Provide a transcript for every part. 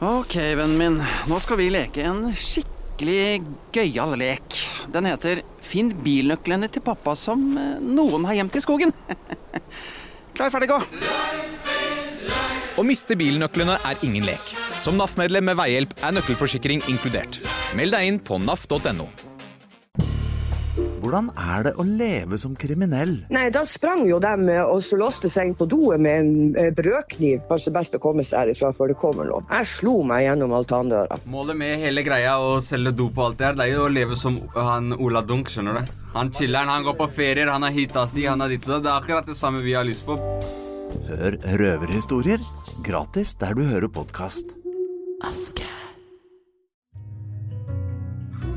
Ok, vennen min. Nå skal vi leke en skikkelig gøyal lek. Den heter Finn bilnøklene til pappa som eh, noen har gjemt i skogen. Klar, ferdig, gå! Å miste bilnøklene er ingen lek. Som NAF-medlem med veihjelp er nøkkelforsikring inkludert. Meld deg inn på naf.no. Hvordan er det å leve som kriminell? Nei, da sprang jo de eh, og så låste seg inn på doet med en eh, brødkniv. Kanskje best å komme seg herifra før det kommer noe. Jeg slo meg gjennom altandøra. Målet med hele greia å selge dop og alt det her, det er jo å leve som han Ola Dunk, skjønner du. Han chiller'n, han går på ferier, han har hita si, han har ditt og datt. Det er akkurat det samme vi har lyst på. Hør røverhistorier gratis der du hører podkast.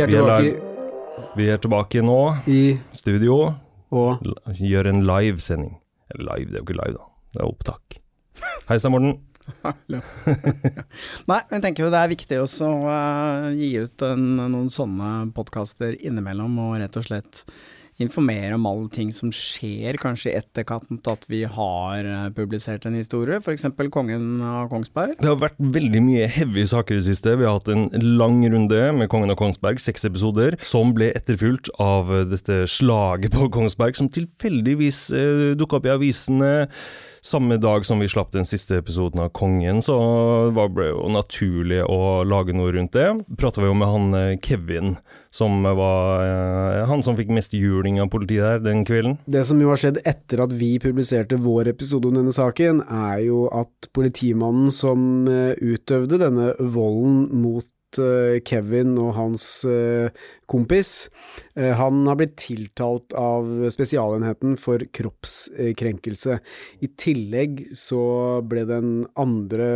Vi er Vi er, tilbake vi er tilbake nå, i studio, og gjør en livesending. Live, det er jo ikke live da, det er opptak. Hei sann, Morten. Nei, jeg tenker jo det er viktig også å uh, gi ut en, noen sånne podkaster innimellom, og rett og slett informere om alle ting som skjer, kanskje i etterkant at vi har eh, publisert en historie, f.eks. Kongen av Kongsberg. Det har vært veldig mye heavy saker i det siste. Vi har hatt en lang runde med Kongen av Kongsberg, seks episoder, som ble etterfulgt av dette slaget på Kongsberg, som tilfeldigvis eh, dukka opp i avisene. Samme dag som vi slapp den siste episoden av Kongen, så var det jo naturlig å lage noe rundt det. Prata vi jo med han eh, Kevin, som var eh, han som fikk mest juling av politiet der den kvelden. det som jo har skjedd etter at vi publiserte vår episode om denne saken, er jo at politimannen som eh, utøvde denne volden mot Kevin og hans eh, kompis, eh, han har blitt tiltalt av Spesialenheten for kroppskrenkelse. I tillegg så ble den andre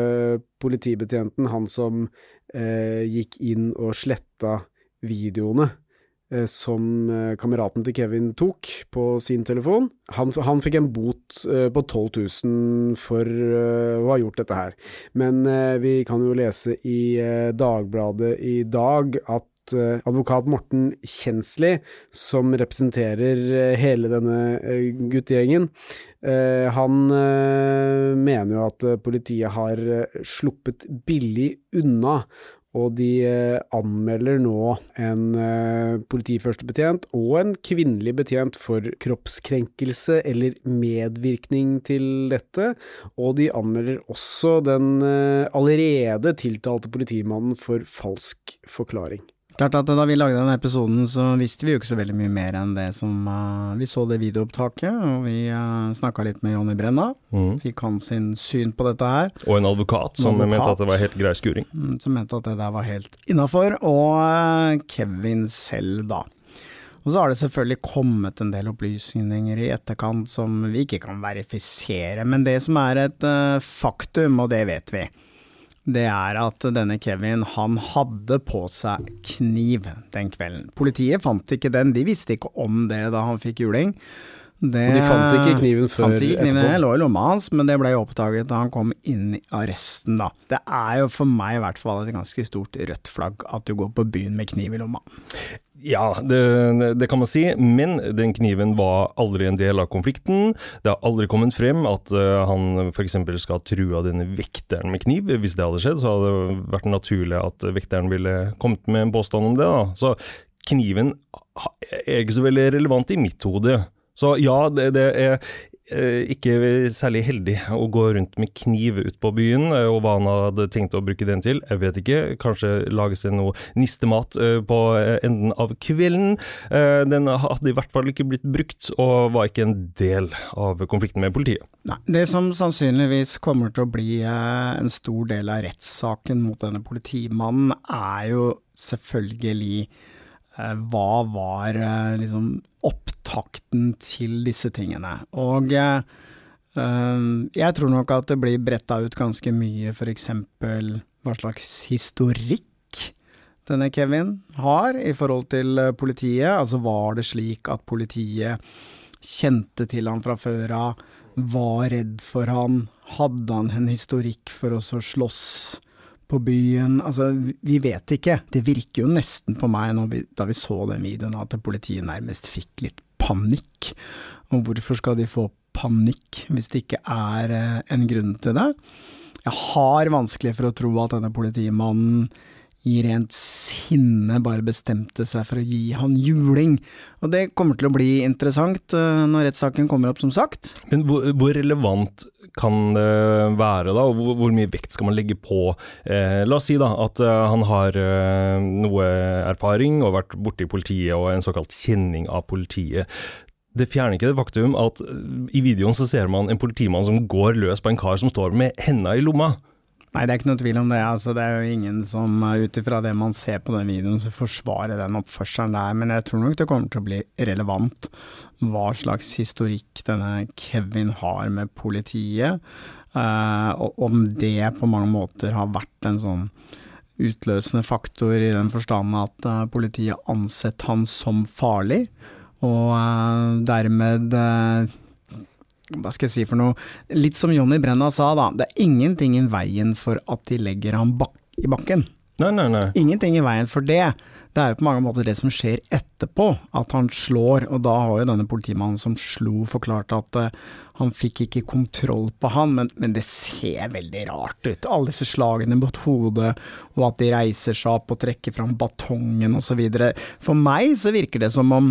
politibetjenten, han som eh, gikk inn og sletta videoene eh, som eh, kameraten til Kevin tok på sin telefon. Han, han fikk en bot eh, på 12 000 for eh, å ha gjort dette her. Men eh, vi kan jo lese i eh, Dagbladet i dag at eh, advokat Morten Kjensli, som representerer eh, hele denne eh, guttegjengen, eh, han eh, mener jo at eh, politiet har eh, sluppet billig unna. Og de eh, anmelder nå en eh, politiførstebetjent og en kvinnelig betjent for kroppskrenkelse eller medvirkning til dette. Og de anmelder også den eh, allerede tiltalte politimannen for falsk forklaring. Klart at Da vi lagde denne episoden, så visste vi jo ikke så veldig mye mer enn det som uh, Vi så det videoopptaket, og vi uh, snakka litt med Jonny Brenna. Mm. Fikk han sin syn på dette her. Og en advokat som advokat. mente at det var helt grei skuring. Mm, som mente at det der var helt innafor, og uh, Kevin selv, da. Og så har det selvfølgelig kommet en del opplysninger i etterkant som vi ikke kan verifisere, men det som er et uh, faktum, og det vet vi, det er at denne Kevin, han hadde på seg kniv den kvelden. Politiet fant ikke den, de visste ikke om det da han fikk juling. Det, Og de fant ikke kniven før fant ikke kniven, etterpå. Lå i lomma hans, men det ble oppdaget da han kom inn i arresten, da. Det er jo for meg i hvert fall et ganske stort rødt flagg at du går på byen med kniv i lomma. Ja, det, det kan man si, men den kniven var aldri en del av konflikten. Det har aldri kommet frem at eh, han f.eks. skal ha trua denne vekteren med kniv. Hvis det hadde skjedd, så hadde det vært naturlig at vekteren ville kommet med en påstand om det. Da. Så kniven er ikke så veldig relevant i mitt hode. Så ja, det, det er ikke særlig heldig å gå rundt med kniv ut på byen, eh, og hva han hadde tenkt å bruke den til, jeg vet ikke. Kanskje lage seg noe nistemat eh, på eh, enden av kvelden. Eh, Den hadde i hvert fall ikke blitt brukt, og var ikke en del av konflikten med politiet. Nei, det som sannsynligvis kommer til å bli eh, en stor del av rettssaken mot denne politimannen, er jo selvfølgelig eh, hva var eh, liksom opptakten til disse tingene. Og eh, eh, jeg tror nok at det blir bretta ut ganske mye f.eks. hva slags historikk denne Kevin har i forhold til eh, politiet. Altså var det slik at politiet kjente til han fra før av, var redd for han, hadde han en historikk for å slåss på byen? Altså, vi vet ikke. Det virker jo nesten på meg vi, da vi så den videoen at politiet nærmest fikk litt panikk. Og hvorfor skal de få panikk hvis det ikke er eh, en grunn til det? Jeg har vanskelig for å tro at denne politimannen i rent sinne bare bestemte seg for å gi han juling. Og det kommer til å bli interessant eh, når rettssaken kommer opp, som sagt. Men hvor, relevant kan det være, da? og hvor, mye vekt skal man legge på eh, La oss si da at eh, han har noe erfaring og vært borte i politiet og en såkalt kjenning av politiet. Det fjerner ikke det faktum at i videoen så ser man en politimann som går løs på en kar som står med henda i lomma. Nei, det er ikke noe tvil om det. Altså, det er jo ingen som, eh, ut ifra det man ser på den videoen, som forsvarer den oppførselen der. Men jeg tror nok det kommer til å bli relevant hva slags historikk denne Kevin har med politiet. Uh, om det på mange måter har vært en sånn utløsende faktor i den forstand at uh, politiet ansett han som farlig, og uh, dermed hva skal jeg si for noe, litt som Jonny Brenna sa da, det er ingenting i veien for at de legger ham bak i bakken. Nei, nei, nei. Ingenting i veien for det. Det er jo på mange måter det som skjer etterpå, at han slår, og da har jo denne politimannen som slo forklart at uh, han fikk ikke kontroll på han, men, men, det ser veldig rart ut. Alle disse slagene mot hodet, og at de reiser seg opp og trekker fram batongen osv. For meg så virker det som om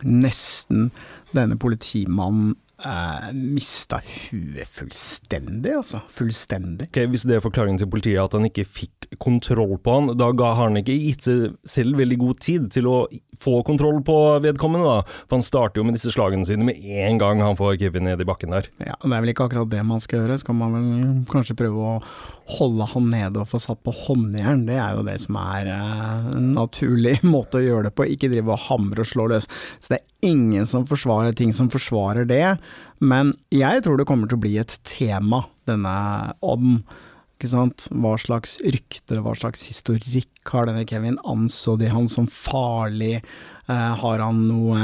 nesten denne politimannen eh, mista huet fullstendig, altså. Fullstendig. Ok, Hvis det er forklaringen til politiet at han ikke fikk kontroll på han, da ga han ikke gitt seg selv veldig god tid til å få kontroll på vedkommende, da. For han starter jo med disse slagene sine med en gang han får Kevin ned i bakken der. Ja, det er vel ikke akkurat det man skal gjøre. Skal man vel kanskje prøve å holde han nede og få satt på håndjern, det er jo det som er eh, en naturlig måte å gjøre det på. Ikke drive og hamre og slå løs. Så det er ingen som forsvarer ting som forsvarer det. Men jeg tror det kommer til å bli et tema, denne om? Hva slags rykte, hva slags historikk har denne Kevin? Anså de han som farlig? Eh, har han noe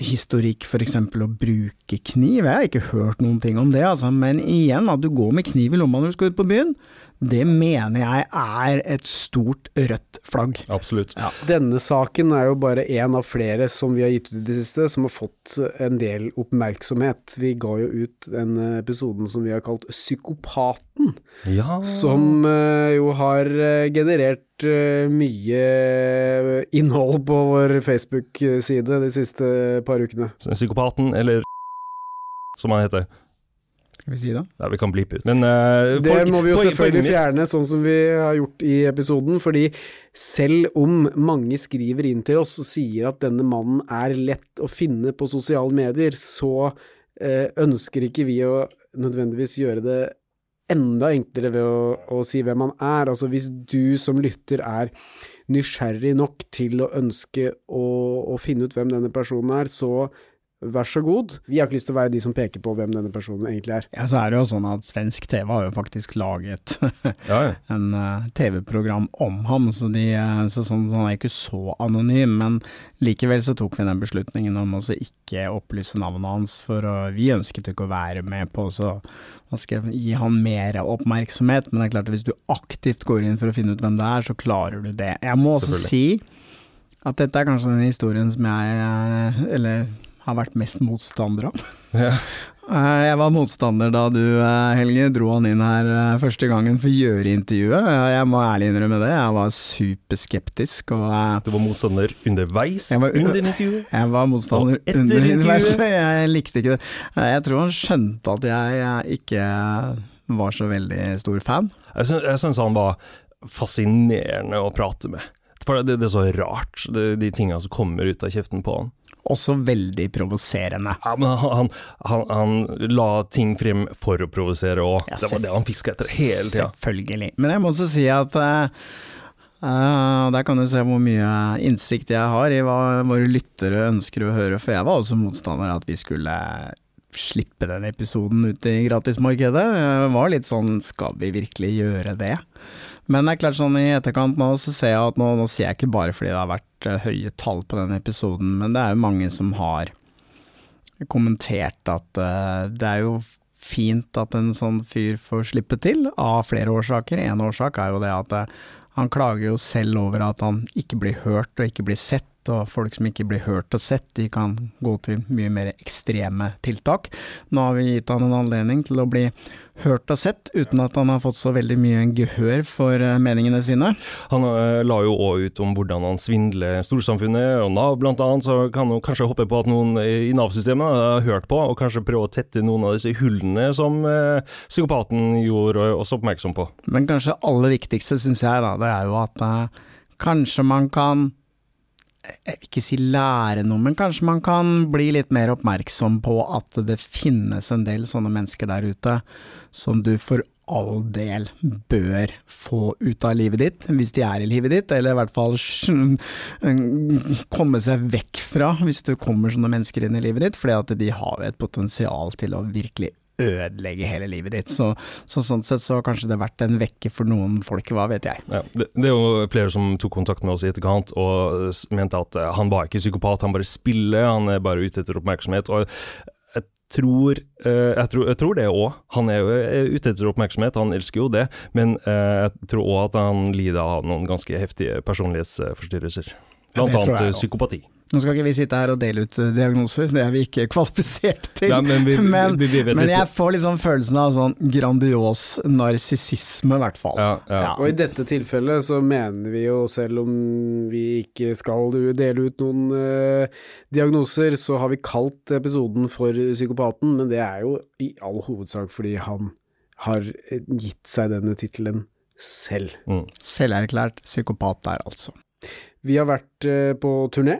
historikk f.eks. å bruke kniv? Jeg har ikke hørt noen ting om det, altså. Men igjen, at du går med kniv i lomma når du skal ut på byen, det mener jeg er et stort rødt flagg. Absolutt. Ja. Denne saken er jo bare én av flere som vi har gitt ut i det siste, som har fått en del oppmerksomhet. Vi ga jo ut den episoden som vi har kalt Psykopaten, Ja. som eh, jo har eh, generert eh, mye innhold på vår Facebook-side de siste par ukene. Psykopaten, eller som han heter. Skal vi si det? Ja, vi kan blipe ut. Men uh, Det folk, må vi jo poeng- selvfølgelig fjerne, sånn som vi har gjort i episoden. Fordi selv om mange skriver inn til oss og sier at denne mannen er lett å finne på sosiale medier, så uh, ønsker ikke vi å nødvendigvis gjøre det enda enklere ved å, å si hvem han er. Altså hvis du som lytter er nysgjerrig nok til å ønske å, å finne ut hvem denne personen er, så vær så god. Vi har ikke lyst til å være de som peker på hvem denne personen egentlig er. Ja, så er det jo sånn at svensk TV har jo faktisk laget Ja, ja. en uh, TV-program om ham, så, de, eh, så sånn, så han er ikke så anonym. Men likevel så tok vi den beslutningen om å ikke opplyse navnet hans, for å, vi ønsket ikke å være med på å man skal gi han mer oppmerksomhet. Men det er klart at hvis du aktivt går inn for å finne ut hvem det er, så klarer du det. Jeg må også si at dette er kanskje den historien som jeg, eh, eller har vært mest motstander av. Ja. Eh, Jeg var motstander da du, eh, Helge, dro han inn her eh, første gangen for å gjøre intervjuet. Jeg må ærlig innrømme det, jeg var superskeptisk. Og Du var motstander underveis Jeg var- under intervjuet. jeg var motstander under intervjuet? Jeg likte ikke det. Jeg tror han skjønte at jeg ikke var så veldig stor fan. Jeg syns, han var fascinerende å prate med. For det, det er så rart, det, de tingene som kommer ut av kjeften på han. Også veldig provoserende. Ja, men han, han, han, la ting frem for å provosere òg. Ja, det var det han fiska etter hele tida. Selvfølgelig. Men jeg må også si at eh, der kan du se hvor mye innsikt jeg har i hva våre lyttere ønsker å høre, for jeg var også motstander av at vi skulle slippe den episoden ut i gratismarkedet. Jeg var litt sånn, skal vi virkelig gjøre det? Men det er klart sånn i etterkant nå, så ser jeg at nå, nå sier jeg ikke bare fordi det har vært eh, høye tall på den episoden, men det er jo mange som har kommentert at uh, det er jo fint at en sånn fyr får slippe til, av flere årsaker. En årsak er jo det at uh, han klager jo selv over at han ikke blir hørt og ikke blir sett, og folk som ikke blir hørt og sett, de kan gå til mye mer ekstreme tiltak. Nå har vi gitt han en anledning til å bli hørt og sett, uten at han har fått så veldig mye gehør for eh, meningene sine. Han eh, la jo òg ut om hvordan han svindler storsamfunnet og Nav annet, så kan han kanskje håpe på at noen i Nav-systemet har hørt på, og kanskje prøve å tette noen av disse hullene som eh, psykopaten gjorde oss oppmerksom på. Men kanskje aller viktigste, syns jeg, da, det er jo at kanskje man kan jeg vil ikke si lære noe, men kanskje man kan bli litt mer oppmerksom på at det finnes en del sånne mennesker der ute som du for all del bør få ut av livet ditt, hvis de er i livet ditt, eller i hvert fall komme seg vekk fra hvis du kommer sånne mennesker inn i livet ditt, fordi at de har et potensial til å virkelig ødelegge hele livet ditt. Så, så sånn sett så har kanskje det vært en vekke for noen folk, hva vet jeg. Ja, det, det er jo flere som tok kontakt med oss i etterkant og mente at eh, han var ikke psykopat, han bare spiller, han er bare ute etter oppmerksomhet. Og jeg tror, eh, jeg tror, jeg tror det òg. Han er jo ute etter oppmerksomhet, han elsker jo det. Men eh, jeg tror òg at han lider av noen ganske heftige personlighetsforstyrrelser. Blant annet eh, psykopati. Nå skal ikke vi sitte her og dele ut eh, diagnoser, det er vi ikke kvalifisert til. Ja, men vi- men, vi- vi men jeg får liksom følelsen av sånn grandios narsissisme, i hvert fall. Ja, ja. Ja. Og i dette tilfellet så mener vi jo, selv om vi ikke skal dele ut noen uh, diagnoser, så har vi kalt episoden for Psykopaten, men det er jo i all hovedsak fordi han har gitt seg denne tittelen selv. Mm. Selverklært psykopat der, altså. Vi har vært eh, på turné.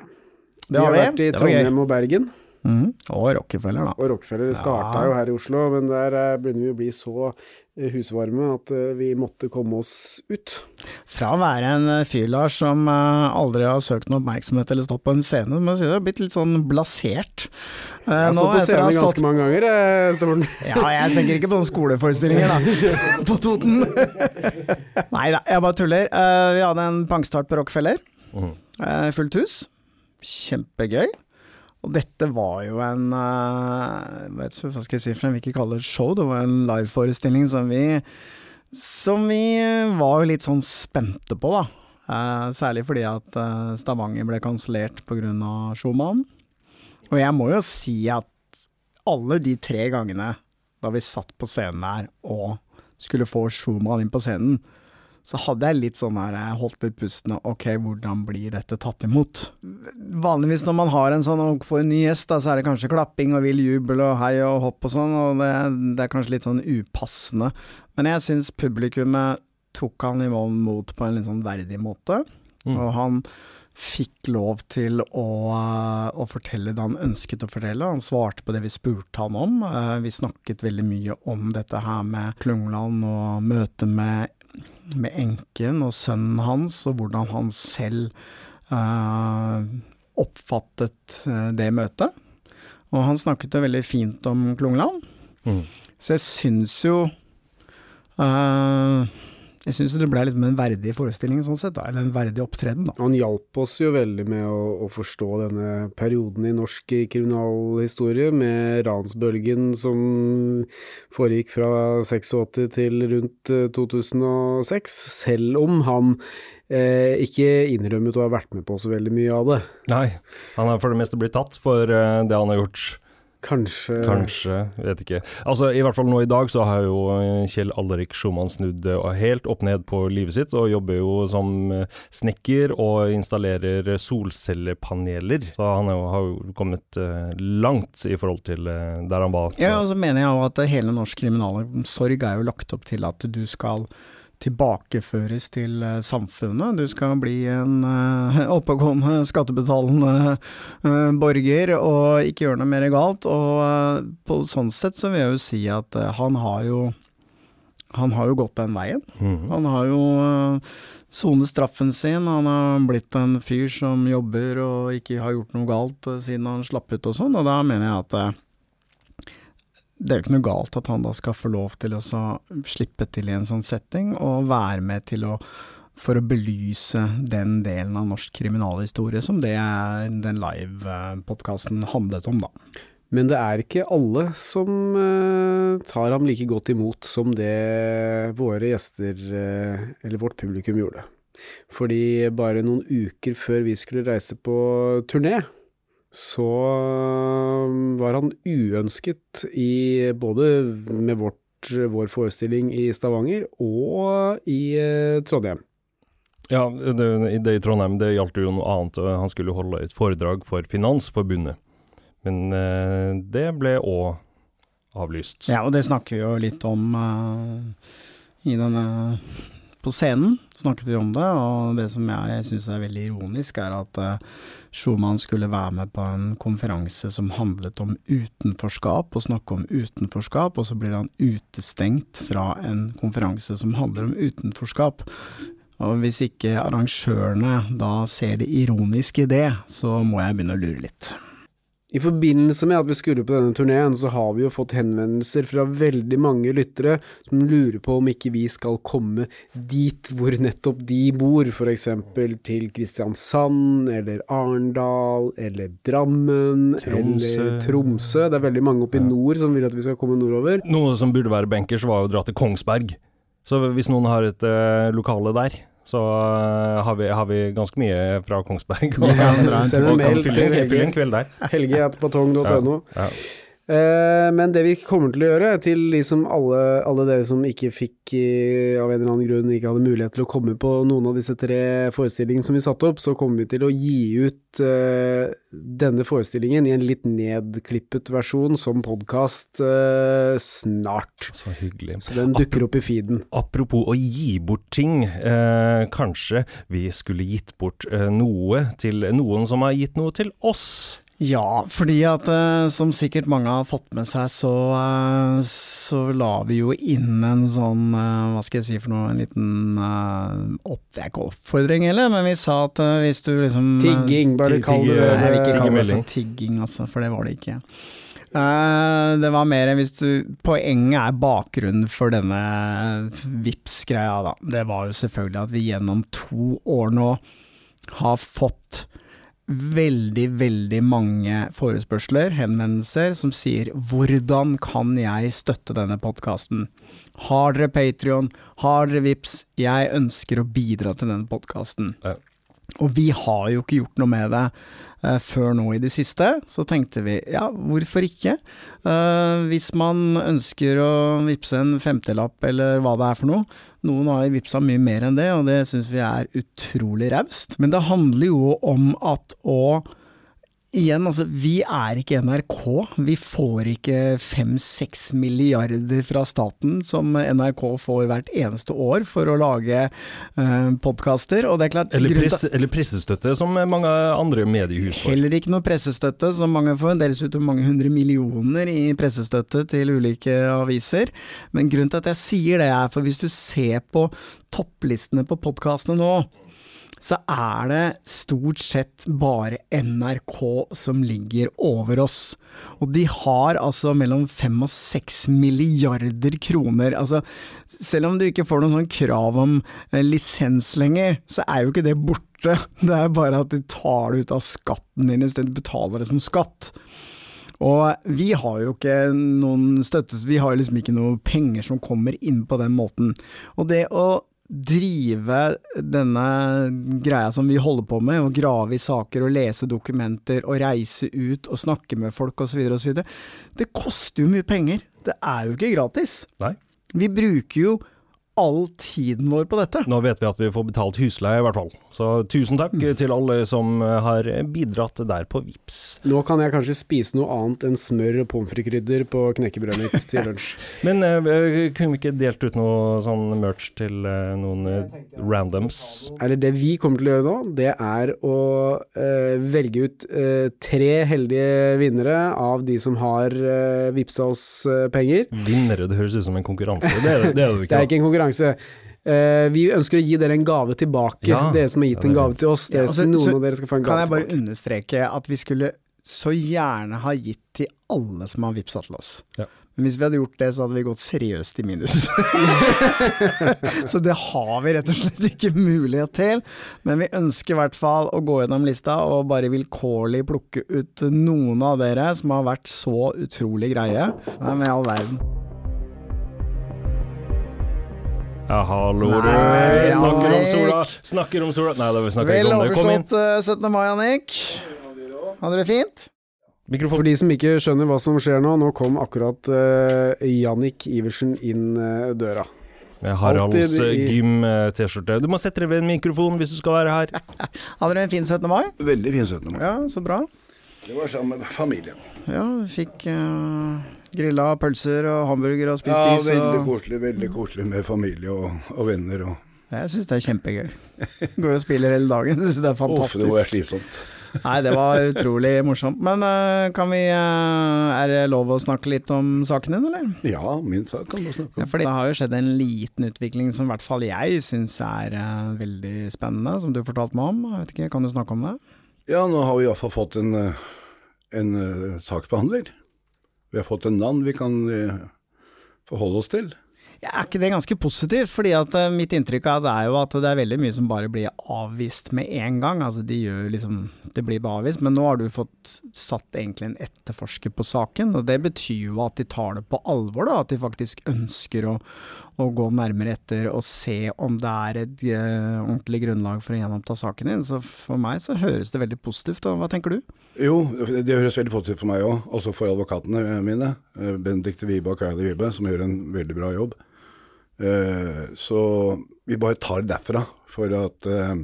Vi Det har vi. vært i. Trondheim og Bergen. Mm. Og Rockefeller, da. Og Rockefeller starta Ja. jo her i Oslo, men der eh, begynner vi å bli så eh, husvarme at vi måtte komme oss ut. Fra å være en fyr, Lars, som aldri har søkt noe oppmerksomhet eller stått på en scene, må jeg si det har blitt litt sånn blasert. Jeg har stått på scenen stått- ganske mange ganger, eh, Ja, jeg tenker ikke på noen skoleforestillinger, da. på Toten. Nei da, jeg bare tuller. Vi hadde en pangstart på Rockefeller. Eh, fullt hus. Kjempegøy. Og dette var jo en eh, vet ikke, Hva skal jeg si for en, vi ikke kaller det show, det var en liveforestilling som vi Som vi var litt sånn spente på, da. Eh, særlig fordi at Stavanger ble kansellert pga. Schumann. Og jeg må jo si at alle de tre gangene da vi satt på scenen der og skulle få Schumann inn på scenen, så hadde jeg litt sånn her, jeg holdt litt pusten, og ok, hvordan blir dette tatt imot? Vanligvis når man har en sånn og får en ny gjest, da, så er det kanskje klapping og vill jubel og hei og hopp og sånn, og det, det er kanskje litt sånn upassende. Men jeg syns publikummet tok han imot på en litt sånn verdig måte, og han fikk lov til å, å fortelle det han ønsket å fortelle. Han svarte på det vi spurte han om. Eh, Vi snakket veldig mye om dette her med Klungland og møtet med, med enken og sønnen hans, og hvordan han selv eh, oppfattet eh, det møtet. Og han snakket jo veldig fint om Klungland. Mm. Så jeg syns jo eh, Jeg syns det ble liksom en verdig forestilling sånn sett, da. Eller en verdig opptreden, da. Han hjalp oss jo veldig med å, å forstå denne perioden i norsk kriminalhistorie, med ransbølgen som foregikk fra 86 til rundt eh, 2006, selv om han eh, ikke innrømmet å ha vært med på så veldig mye av det. Nei, han har for det meste blitt tatt for eh, det han har gjort Kanskje Kanskje, vet ikke. Altså, I hvert fall nå i dag så har jo eh, Kjell Alrik Schumann snudd eh, helt opp ned på livet sitt, og jobber jo som eh, snekker og installerer solcellepaneler. Så han er jo, har jo kommet langt i forhold til der han var. Ja, og så mener jeg jo at hele norsk kriminalomsorg er jo lagt opp til at du skal tilbakeføres til eh, samfunnet. Du skal bli en eh, oppegående, skattebetalende eh, borger og ikke gjøre noe mer galt. Og på sånn sett så vil jeg jo si at han har jo han har jo gått den veien. Mhm. Han har jo sonet straffen sin. Han har blitt en fyr som jobber og ikke har gjort noe galt siden han slapp ut og sånn, og da mener jeg at det er jo ikke noe galt at han da skal få lov til å slippe til i en sånn setting, og være med til å for å belyse den delen av norsk kriminalhistorie som det den live-podkasten handlet om, da. Men det er ikke alle som eh, tar ham like godt imot som det våre gjester, eh, eller vårt publikum, gjorde. Fordi bare noen uker før vi skulle reise på turné, så eh, var han uønsket i både med vårt, vår forestilling i Stavanger og i eh, Trondheim. Ja, det, det i Trondheim det gjaldt jo noe annet. Han skulle holde et foredrag for Finansforbundet. Men eh, det ble òg avlyst. Ja, og det snakker vi jo litt om eh, i denne På scenen snakket vi om det, og det som jeg syns er veldig ironisk, er at uh, Schumann skulle være med på en konferanse som handlet om utenforskap, og snakke om utenforskap, og så blir han utestengt fra en konferanse som handler om utenforskap. Og hvis ikke arrangørene da ser det ironiske i det, så må jeg begynne å lure litt. I forbindelse med at vi skulle på denne turneen, så har vi jo fått henvendelser fra veldig mange lyttere som lurer på om ikke vi skal komme dit hvor nettopp de bor, eksempel til Kristiansand, eller Arendal, eller Drammen, Tromsø. eller Tromsø. Det er veldig mange oppe i nord som vil at vi skal komme nordover. Noe som burde være benkers, var å dra til Kongsberg. Så hvis noen har et eh, lokale der, så uh, har, vi, har vi ganske mye fra Kongsberg. Vi kan en Send og en mail til Helge. Helge på tong.no. Ja. Eh, men det vi kommer til å gjøre, til liksom alle, alle dere som ikke fikk eh, av en eller annen grunn ikke hadde mulighet til å komme på noen av disse tre forestillingene som vi satte opp, så kommer vi til å gi ut eh, denne forestillingen i en litt nedklippet versjon som podkast snart. Så hyggelig. Så den dukker opp i feeden. Apropos å gi bort ting, eh, kanskje vi skulle gitt bort eh, noe til noen som har gitt noe til oss? Ja, fordi at eh, som sikkert mange har fått med seg, så, eh, så la vi jo inn en sånn, eh, hva skal jeg si for noe, en liten opp, det er ikke oppfordring heller, men vi sa at hvis du liksom Tigging, bare kall det det. Jeg vil ikke kalle det for tigging, altså, for det var det ikke. Eh, det var mer hvis du Poenget er bakgrunnen for denne Vips-greia, da. Det var jo selvfølgelig at vi gjennom to år nå har fått veldig, veldig mange forespørsler, henvendelser, som sier 'hvordan kan jeg støtte denne podkasten'? Har dere Patrion? Har dere Vips? Jeg ønsker å bidra til denne podkasten. Ja. Og vi har jo ikke gjort noe med det eh, før nå i det siste. Så tenkte vi ja, hvorfor ikke? Eh, hvis man ønsker å vippse en femtelapp eller hva det er for noe. Noen har vippsa mye mer enn det, og det syns vi er utrolig raust. Men det handler jo om at å Igjen, altså, vi er ikke NRK. Vi får ikke fem-seks milliarder fra staten, som NRK får hvert eneste år for å lage eh, podkaster. Og det er klart Eller, press, eller pressestøtte, som mange andre mediehus får. Heller ikke noe pressestøtte, som mange får. Deles ut mange hundre millioner i pressestøtte til ulike aviser. Men grunnen til at jeg sier det, er for hvis du ser på topplistene på podkastene nå, så er det stort sett bare NRK som ligger over oss. Og de har altså mellom fem og seks milliarder kroner. Altså, selv om du ikke får noen sånn krav om eh, lisens lenger, så er jo ikke det borte. Det er bare at de tar det ut av skatten din istedenfor å betale det som skatt. Og vi har jo ikke noen støtte, vi har liksom ikke noe penger som kommer inn på den måten. Og det å drive denne greia som vi holder på med, å grave i saker og lese dokumenter og reise ut og snakke med folk osv., osv., det koster jo mye penger. Det er jo ikke gratis. Nei. Vi bruker jo all tiden vår på dette. Nå vet vi at vi får betalt husleie, i hvert fall. Så tusen takk Mm. til alle som har bidratt der på VIPS. Nå kan jeg kanskje spise noe annet enn smør og pommes frites-krydder på knekkebrødet mitt til lunsj. Men uh, kunne vi ikke delt ut noe sånn merch til uh, noen uh, randoms? Eller det vi kommer til å gjøre nå, det er å velge ut tre heldige vinnere av de som har uh, vippsa oss penger. Vinnere, det høres ut som en konkurranse. Det er det, det, er det jo Det er ikke en konkurranse. Eh, vi ønsker å gi dere en gave tilbake, Ja. dere som har gitt Ja, en gave til oss. Dere, Ja, altså, noen så av dere skal få en gave tilbake. Kan jeg bare tilbake. understreke at vi skulle så gjerne ha gitt til alle som har vippsa til oss. Ja. Men hvis vi hadde gjort det, så hadde vi gått seriøst i minus. så det har vi rett og slett ikke mulighet til. Men vi ønsker i hvert fall å gå gjennom lista og bare vilkårlig plukke ut noen av dere som har vært så utrolig greie. Hvem i all verden? Ja, hallo, du. Nei, Snakker om sola. Snakker om sola. Nei, da vi snakker Vel ikke om det. Kom inn. overstått eh, 17. mai, Annik. Hadde dere det fint? For Mikrofon. de som ikke skjønner hva som skjer nå, nå kom akkurat uh, Jannik Iversen inn eh, døra. Med Haralds Alltid eh, i- gym-T-skjorte. Du må sette deg ved en mikrofon hvis du skal være her. Hadde dere en fin 17. mai? Veldig fin 17. mai. Ja, så bra. Det var sammen med familien. Ja, vi fikk uh, grilla pølser og hamburger og spist Ja, is. veldig koselig, veldig koselig med familie og, og venner. Og Jeg syns det er kjempegøy. Går og spiller hele dagen. Syns det er fantastisk. Uff, det må være slitsomt. Nei, det var utrolig morsomt. Men eh, kan vi eh, Er det lov å snakke litt om saken din, eller? Ja, min sak kan du snakke Ja, om. fordi det har jo skjedd en liten utvikling som i hvert fall jeg syns er eh, veldig spennende, som du fortalte meg om. Jeg vet ikke, Kan du snakke om det? Ja, nå har vi iallfall fått en, en eh, saksbehandler. Vi har fått en navn vi kan eh, forholde oss til. Ja, er ikke det ganske positivt? Fordi at eh, mitt inntrykk av det er jo at det er veldig mye som bare blir avvist med en gang. Altså de gjør liksom Det blir bare avvist. Men nå har du fått satt egentlig en etterforsker på saken, og det betyr jo at de tar det på alvor, da. At de faktisk ønsker å, å gå nærmere etter og se om det er et uh, ordentlig grunnlag for å gjenoppta saken din. Så for meg så høres det veldig positivt ut. Hva tenker du? Jo, det høres veldig positivt for meg òg, også for advokatene mine. eh, Benedicte Wibe og Kaja Wibe, som gjør en veldig bra jobb. Eh, Så vi bare tar det derfra, for at eh,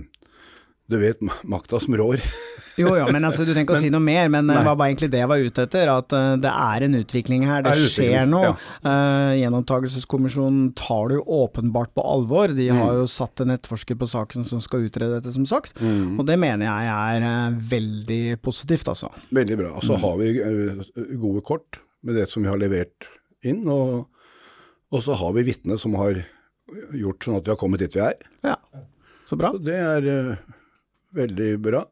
du vet ma- makta som rår. Jo, ja, men altså, du trenger ikke å si noe mer, men eh, det var bare egentlig det jeg var ute etter. At uh, det er en utvikling her, det det skjer noe. ja. Uh, Gjenopptakelseskommisjonen tar det jo åpenbart på alvor. De Mm. har jo satt en etterforsker på saken som skal utrede dette, som sagt. Mm. Og det mener jeg er uh, veldig positivt, altså. Veldig bra. Og så har vi eh, gode kort med det som vi har levert inn, og, og så har vi vitner som har gjort sånn at vi har kommet dit vi er. Ja, så bra. Så det er eh, veldig bra.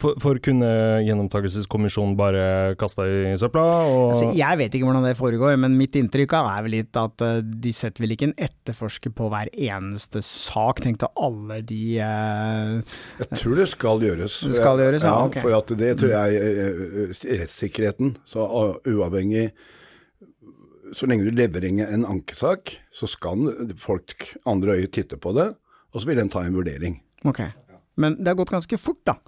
For, for kunne gjennomtakelseskommisjonen bare kasta i søpla? Og Altså, jeg vet ikke hvordan det foregår, men mitt inntrykk er vel litt at uh, de setter vel ikke en etterforsker på hver eneste sak. Tenk til alle de uh, Jeg tror det skal gjøres. Det skal gjøres, ja, ok. For at det tror jeg eh, rettssikkerheten, så uh, uavhengig Så lenge du leverer en ankesak, så skal folk andre øye titte på det, og så vil den ta en vurdering. Ok. Men det har gått ganske fort, da.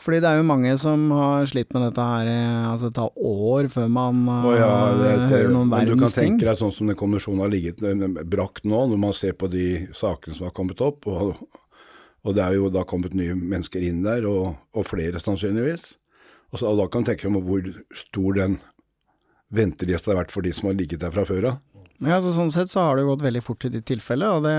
Fordi det er jo mange som har slitt med dette her eh, Altså det tar år før man Å ja, det, hører noen men du kan tenke deg sånn som den kommisjonen har ligget eh, brakt nå, når man ser på de sakene som har kommet opp. Og, og det er jo da kommet nye mennesker inn der, og, og flere sannsynligvis. Og, så, og da kan du tenke deg hvor stor den ventelista har vært for de som har ligget der fra før av. Ja, så Sånn sett så har det gått veldig fort i ditt tilfelle, og det,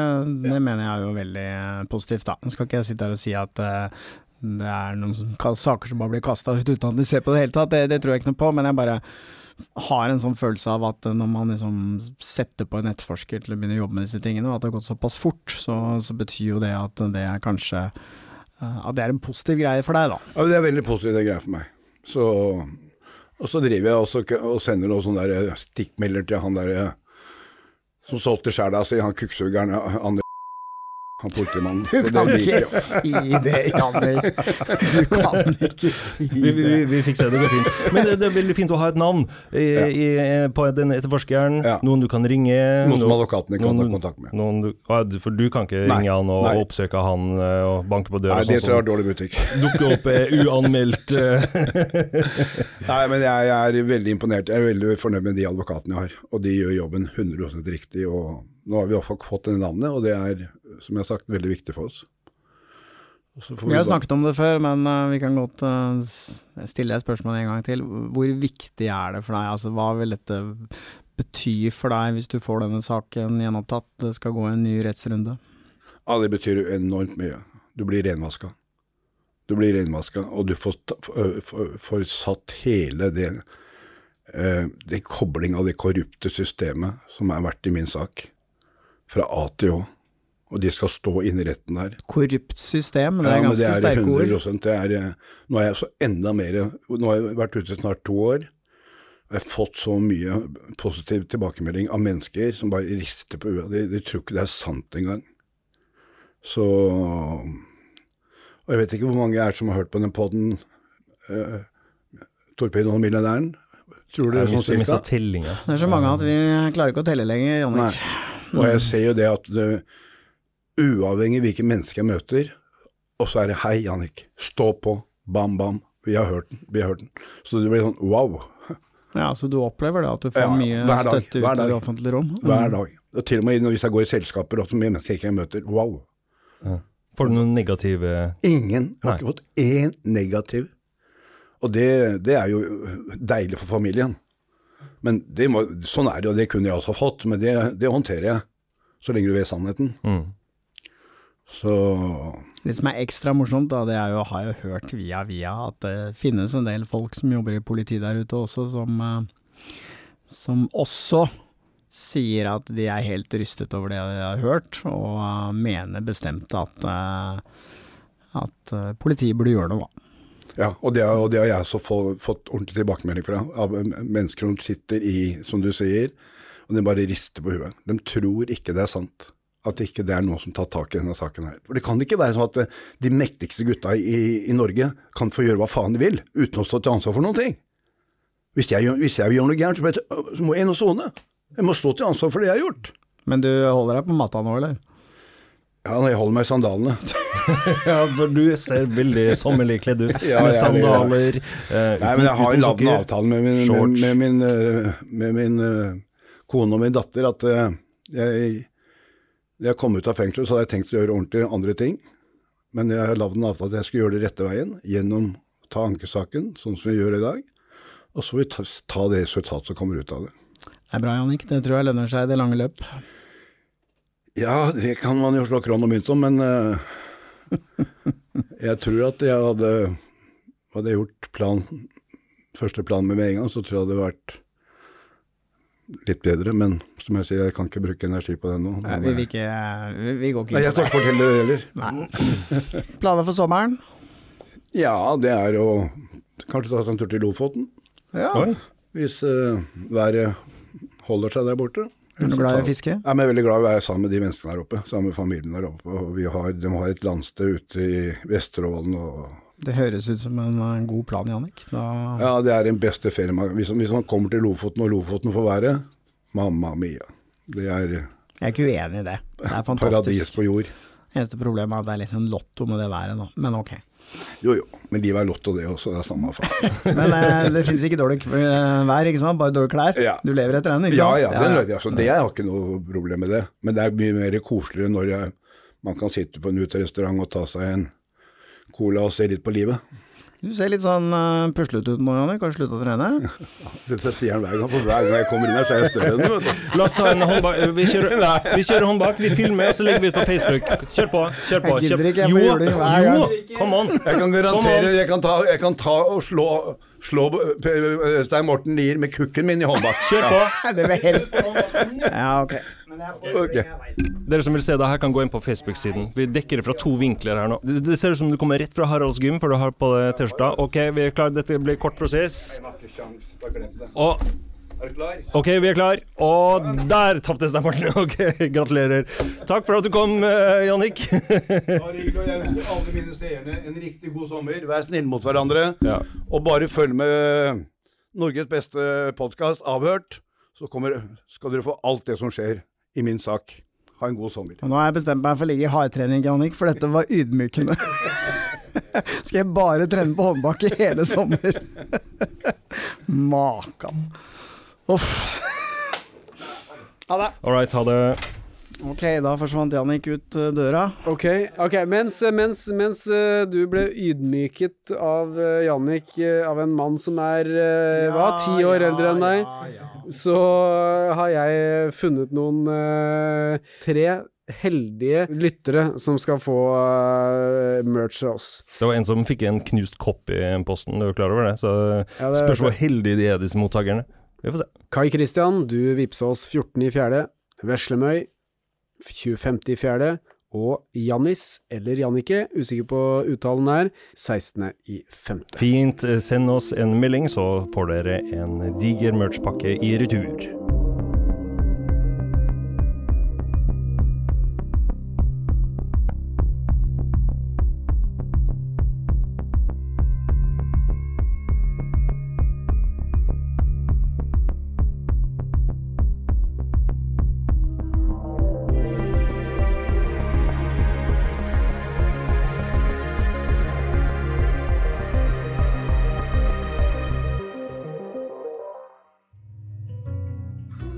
det mener jeg er jo veldig eh, positivt. da. Nå skal ikke jeg sitte her og si at uh, det er noen som, saker som bare blir kasta ut uten at de ser på det hele tatt, det, det tror jeg ikke noe på, men jeg bare har en sånn følelse av at når man liksom setter på en etterforsker til å begynne å jobbe med disse tingene, og at det har gått såpass fort, så, så betyr jo det at det er kanskje eh, At det er en positiv greie for deg, da. Ja, det er veldig positivt, det greia for meg. Så, og så driver jeg også og sender noen sånne der eh, stikkmelder til han der eh, som solgte sjela si, han kukksugeren han politimannen. Du det kan ikke si det, Janner. Du kan ikke si Vi, vi, det. vi fikser det, det går fint. Men det, det er veldig fint å ha et navn i, i, på den etterforskeren. Ja. Noen du kan ringe. Noen som advokatene advokaten kan ta noen- kontakt med. Noen du, for du kan ikke Nei. ringe han og Nei. oppsøke han eh, og banke på døra Nei, det sånn tror jeg er dårlig butikk. Dukke opp eh, uanmeldt. eh. Nei, men jeg, jeg er veldig imponert. Jeg er veldig fornøyd med de advokatene jeg har. Og de gjør jobben 100% riktig. Og nå har vi i hvert fall fått det navnet, og det er, som jeg har sagt, veldig viktig for oss. Får Vi har snakket om det før, men eh, vi kan godt eh, stille et spørsmålet en gang til. Hvor viktig er det for deg? Altså, hva vil dette bety for deg hvis du får denne saken gjenopptatt? Det skal gå en ny rettsrunde. Ja, det betyr enormt mye. Du blir renvaska. Du blir renvaska, og du får, får satt hele det den kobling av det korrupte systemet som har vært i min sak, fra A til Å. Og de skal stå inne i retten der. Korrupt system, det er ja, ganske sterke ord. 100%, det er, eh, Nå er jeg så enda mer Nå har jeg vært ute snart to år. Og jeg har fått så mye positiv tilbakemelding av mennesker som bare rister på huet. De, de tror ikke det er sant engang. Så Og jeg vet ikke hvor mange er som har hørt på den poden uh, Torpedoen og millionæren. Tror du det Jeg er sånn cirka? Det er så mange at vi klarer ikke å telle lenger, Jannik. Og jeg ser jo det at det, uavhengig hvilke mennesker jeg møter, og så er det 'hei, Jannik, stå på', bam, bam, vi har hørt den, vi har hørt den. Så det blir sånn wow, Ja, så du opplever det at du får Ja, mye hver dag, støtte ut i det offentlige rom? hver Mm. dag. Og til og med hvis jeg går i selskaper og så mye mennesker jeg ikke møter, wow. Får du noen negative Ingen. Jeg har Nei. ikke fått én negativ. Og det, det er jo deilig for familien. Men det må, sånn er det, og det kunne jeg også ha fått, men det, det håndterer jeg. Så lenge du vet sannheten. mm. Så Det som er ekstra morsomt, da, det er jo, har jeg jo hørt via via, at det finnes en del folk som jobber i politiet der ute også, som, eh, som også sier at de er helt rystet over det de har hørt, og eh, mener bestemt at, eh, at politiet burde gjøre noe. Ja, og det, og det har jeg også få, fått ordentlig tilbakemelding fra, av mennesker som sitter i, som du sier, og de bare rister på huet. De tror ikke det er sant. At ikke det er noen som tar tak i denne saken her. For det kan ikke være sånn at eh, de mektigste gutta i, i Norge kan få gjøre hva faen de vil, uten å stå til ansvar for noen ting. Hvis jeg, hvis jeg gjør noe gærent, så, så må jeg inn og sone. Jeg må stå til ansvar for det jeg har gjort. Men du holder deg på matta nå, eller? Ja, jeg holder meg i sandalene. Ja, for du ser veldig sommerlig kledd ut. Ja, med sandaler. eh, Nei, men jeg har lagd en avtale med min, med, med min, eh, med min uh, kone og min datter at uh, jeg, da jeg kom ut av fengselet, så hadde jeg tenkt å gjøre ordentlig andre ting. Men jeg har lagd en avtale at jeg skal gjøre det rette veien, gjennom å ta ankesaken, sånn som vi gjør i dag. Og så får vi ta det resultatet som kommer ut av det. Det er bra, Jannik. Det tror jeg lønner seg i det lange løp. Ja, det kan man jo slå kron og mynt om, men uh, jeg tror at jeg hadde, hadde gjort plan, første plan med med en gang, så tror jeg det hadde vært litt bedre. Men som jeg sier, jeg kan ikke bruke energi på det nå. Nei, vi, vi, ikke, vi, går ikke Nei, inn på skal jeg ikke fortelle det heller. Planer for sommeren? Ja, det er å kanskje ta seg en tur til Lofoten. Ja. Oi. Hvis uh, været holder seg der borte. Er du glad i å fiske? Jeg er veldig glad i å være sammen med de menneskene der oppe, sammen med familien der oppe. Og vi har, de har et landsted ute i Vesterålen. og Det høres ut som en en god plan, Jannik. Da, Ja, det er den beste ferien. Hvis, hvis man kommer til Lofoten og Lofoten får være, mamma mia. Det er Jeg er ikke uenig i det. Det er fantastisk. paradis på jord. Eneste problemet er at det er litt sånn lotto med det været nå, men ok. Jo jo, men livet er lotto det også, det er samme faen. Men eh, det finnes ikke dårlig eh, vær, ikke sant? Bare dårlige klær. Ja. Du lever etter den, ikke Ja sant? ja, ja, altså, det jeg har ikke noe problem med det. Men det er mye mer koseligere når jeg, man kan sitte på en uterestaurant og ta seg en cola og se litt på livet. Du ser litt sånn uh, puslete ut nå, Janne. Kan du slutte å trene? Det sier han hver gang, for hver gang jeg kommer inn her, så er jeg større enn du. La oss ta en hånd bak. Vi kjører, vi kjører hånd bak, vi filmer, og så legger vi ut på Facebook. Kjør på. kjør på. Jeg gidder Kjør. ikke, jeg får gjøre det hver jo, kom come on. Jeg kan garantere, jeg kan ta, jeg kan ta og slå, slå Stein Morten Lier med kukken min i håndbak. Kjør på. Det vil helst. Ja, ok. Ok. Dere som vil se det her, kan gå inn på Facebook-siden. Vi dekker det fra to vinkler her nå. Det, det ser ut som du kommer rett fra Haralds gym, for du har på deg T-skjorta. Ok, vi er klare. Dette blir kort prosess. Og Er du klar? Ok, vi er klar. Og der tapte stemmen. Ok, gratulerer. Takk for at du kom, eh, Jannik. Bare hyggelig, alle mine seerne en riktig god sommer. Vær snille mot hverandre. Ja. Og bare følg med Norges beste podkast, Avhørt. Så kommer, skal dere få alt det som skjer i min sak. Ha en god sommer. Og nå har jeg bestemt meg for å ligge i hardtrening, Jannik, for dette var ydmykende. Skal jeg bare trene på håndbak i hele sommer? Makan. Uff. Ha det. All right, ha det. Ok, da forsvant Jannik ut eh, døra. Ok, okay. mens, mens, mens eh, du ble ydmyket av Jannik, eh, av en mann som er eh, hva, ti år eldre enn deg, så har jeg funnet noen eh, tre heldige lyttere som skal få eh, merch av oss. Det var en som fikk en knust kopp i posten, du er klar over det? Så Ja, det spørs hvor heldige de er, disse mottakerne. Vi får se. Kai Kristian, du vippsa oss 14 i fjerde. Veslemøy 25. i fjerde. Og Jannis, eller Jannike, usikker på uttalen her, 16.5. Fint. Send oss en melding, så får dere en diger merchpakke i retur.